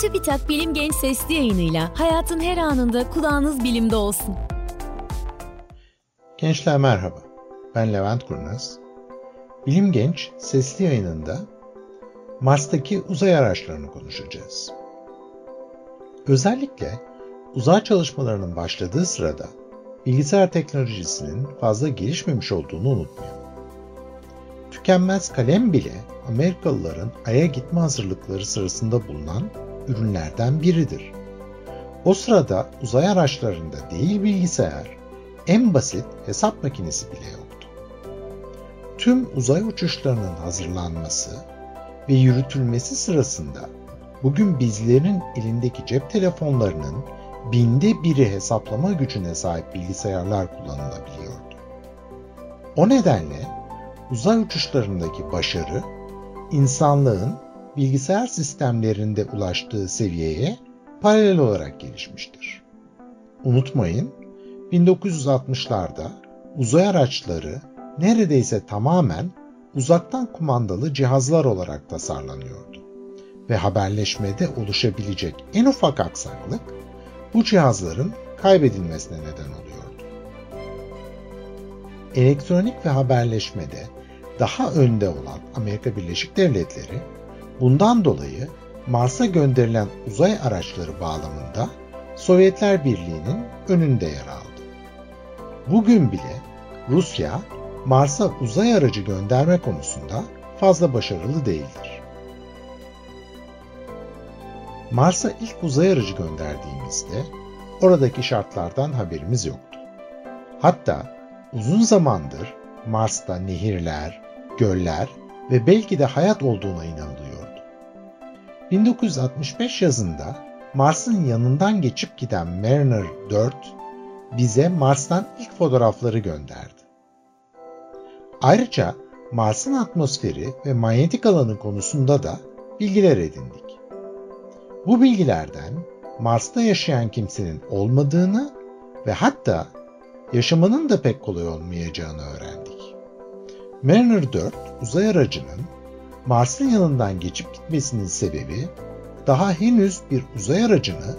TÜBİTAK Bilim Genç Sesli yayınıyla hayatın her anında kulağınız bilimde olsun. Gençler merhaba, ben Levent Kurnaz. Bilim Genç Sesli yayınında Mars'taki uzay araçlarını konuşacağız. Özellikle uzay çalışmalarının başladığı sırada bilgisayar teknolojisinin fazla gelişmemiş olduğunu unutmayalım. Tükenmez kalem bile Amerikalıların Ay'a gitme hazırlıkları sırasında bulunan ürünlerden biridir. O sırada uzay araçlarında değil bilgisayar, en basit hesap makinesi bile yoktu. Tüm uzay uçuşlarının hazırlanması ve yürütülmesi sırasında bugün bizlerin elindeki cep telefonlarının binde biri hesaplama gücüne sahip bilgisayarlar kullanılabiliyordu. O nedenle uzay uçuşlarındaki başarı insanlığın bilgisayar sistemlerinde ulaştığı seviyeye paralel olarak gelişmiştir. Unutmayın, 1960'larda uzay araçları neredeyse tamamen uzaktan kumandalı cihazlar olarak tasarlanıyordu ve haberleşmede oluşabilecek en ufak aksaklık bu cihazların kaybedilmesine neden oluyordu. Elektronik ve haberleşmede daha önde olan Amerika Birleşik Devletleri bundan dolayı Mars'a gönderilen uzay araçları bağlamında Sovyetler Birliği'nin önünde yer aldı. Bugün bile Rusya Mars'a uzay aracı gönderme konusunda fazla başarılı değildir. Mars'a ilk uzay aracı gönderdiğimizde oradaki şartlardan haberimiz yoktu. Hatta uzun zamandır Mars'ta nehirler, göller ve belki de hayat olduğuna inanılıyordu. 1965 yazında Mars'ın yanından geçip giden Mariner 4 bize Mars'tan ilk fotoğrafları gönderdi. Ayrıca Mars'ın atmosferi ve manyetik alanı konusunda da bilgiler edindik. Bu bilgilerden Mars'ta yaşayan kimsenin olmadığını ve hatta yaşamanın da pek kolay olmayacağını öğrendik. Mariner 4 uzay aracının Mars'ın yanından geçip gitmesinin sebebi daha henüz bir uzay aracını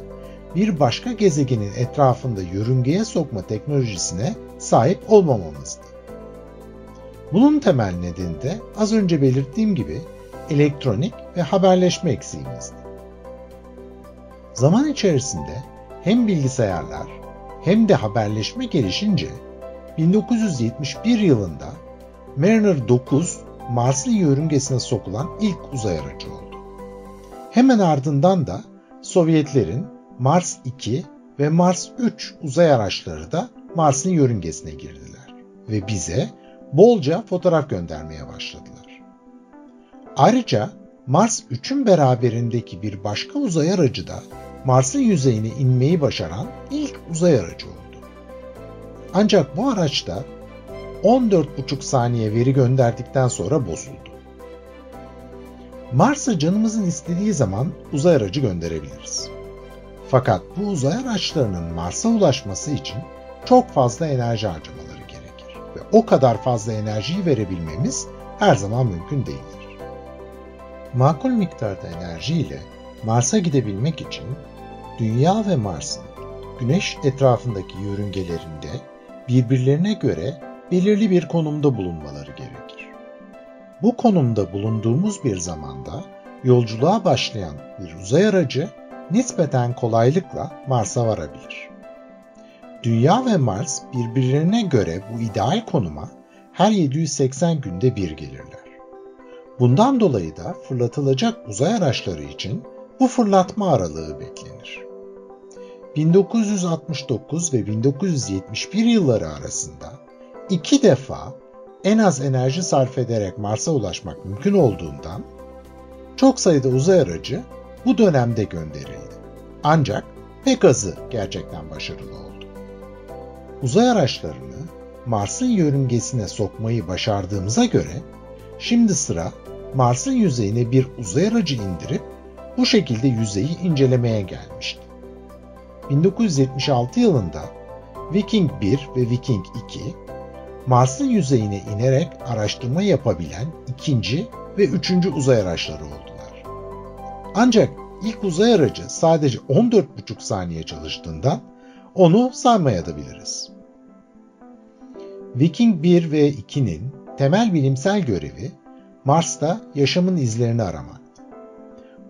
bir başka gezegenin etrafında yörüngeye sokma teknolojisine sahip olmamamızdı. Bunun temel nedeni de az önce belirttiğim gibi elektronik ve haberleşme eksiğimizdi. Zaman içerisinde hem bilgisayarlar hem de haberleşme gelişince 1971 yılında Mariner 9 Mars'ın yörüngesine sokulan ilk uzay aracı oldu. Hemen ardından da Sovyetlerin Mars 2 ve Mars 3 uzay araçları da Mars'ın yörüngesine girdiler ve bize bolca fotoğraf göndermeye başladılar. Ayrıca Mars 3'ün beraberindeki bir başka uzay aracı da Mars'ın yüzeyine inmeyi başaran ilk uzay aracı oldu. Ancak bu araç da 14,5 saniye veri gönderdikten sonra bozuldu. Mars'a canımızın istediği zaman uzay aracı gönderebiliriz. Fakat bu uzay araçlarının Mars'a ulaşması için çok fazla enerji harcamaları gerekir ve o kadar fazla enerjiyi verebilmemiz her zaman mümkün değildir. Makul miktarda enerji ile Mars'a gidebilmek için Dünya ve Mars'ın Güneş etrafındaki yörüngelerinde birbirlerine göre belirli bir konumda bulunmaları gerekir. Bu konumda bulunduğumuz bir zamanda yolculuğa başlayan bir uzay aracı nispeten kolaylıkla Mars'a varabilir. Dünya ve Mars birbirlerine göre bu ideal konuma her 780 günde bir gelirler. Bundan dolayı da fırlatılacak uzay araçları için bu fırlatma aralığı beklenir. 1969 ve 1971 yılları arasında iki defa en az enerji sarf ederek Mars'a ulaşmak mümkün olduğundan çok sayıda uzay aracı bu dönemde gönderildi. Ancak pek azı gerçekten başarılı oldu. Uzay araçlarını Mars'ın yörüngesine sokmayı başardığımıza göre şimdi sıra Mars'ın yüzeyine bir uzay aracı indirip bu şekilde yüzeyi incelemeye gelmişti. 1976 yılında Viking 1 ve Viking 2 Mars'ın yüzeyine inerek araştırma yapabilen ikinci ve üçüncü uzay araçları oldular. Ancak ilk uzay aracı sadece 14,5 saniye çalıştığından onu saymaya da biliriz. Viking 1 ve 2'nin temel bilimsel görevi Mars'ta yaşamın izlerini aramak.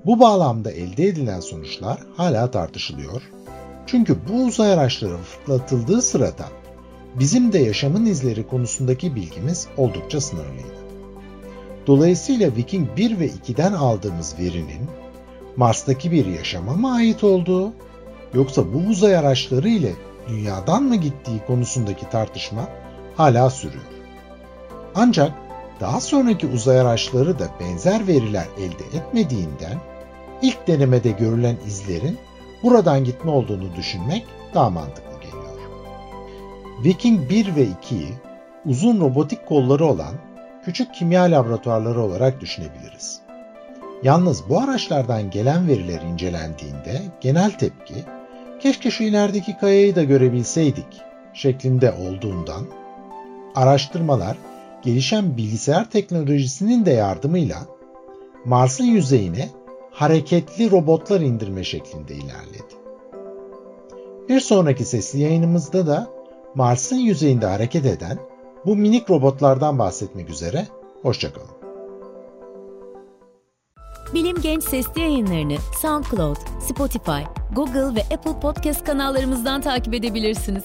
Bu bağlamda elde edilen sonuçlar hala tartışılıyor. Çünkü bu uzay araçları fırlatıldığı sırada bizim de yaşamın izleri konusundaki bilgimiz oldukça sınırlıydı. Dolayısıyla Viking 1 ve 2'den aldığımız verinin Mars'taki bir yaşama mı ait olduğu yoksa bu uzay araçları ile dünyadan mı gittiği konusundaki tartışma hala sürüyor. Ancak daha sonraki uzay araçları da benzer veriler elde etmediğinden ilk denemede görülen izlerin buradan gitme olduğunu düşünmek daha mantıklı. Viking 1 ve 2'yi uzun robotik kolları olan küçük kimya laboratuvarları olarak düşünebiliriz. Yalnız bu araçlardan gelen veriler incelendiğinde genel tepki keşke şu ilerideki kayayı da görebilseydik şeklinde olduğundan araştırmalar gelişen bilgisayar teknolojisinin de yardımıyla Mars'ın yüzeyine hareketli robotlar indirme şeklinde ilerledi. Bir sonraki sesli yayınımızda da Mars'ın yüzeyinde hareket eden bu minik robotlardan bahsetmek üzere. Hoşçakalın. Bilim Genç Sesli yayınlarını SoundCloud, Spotify, Google ve Apple Podcast kanallarımızdan takip edebilirsiniz.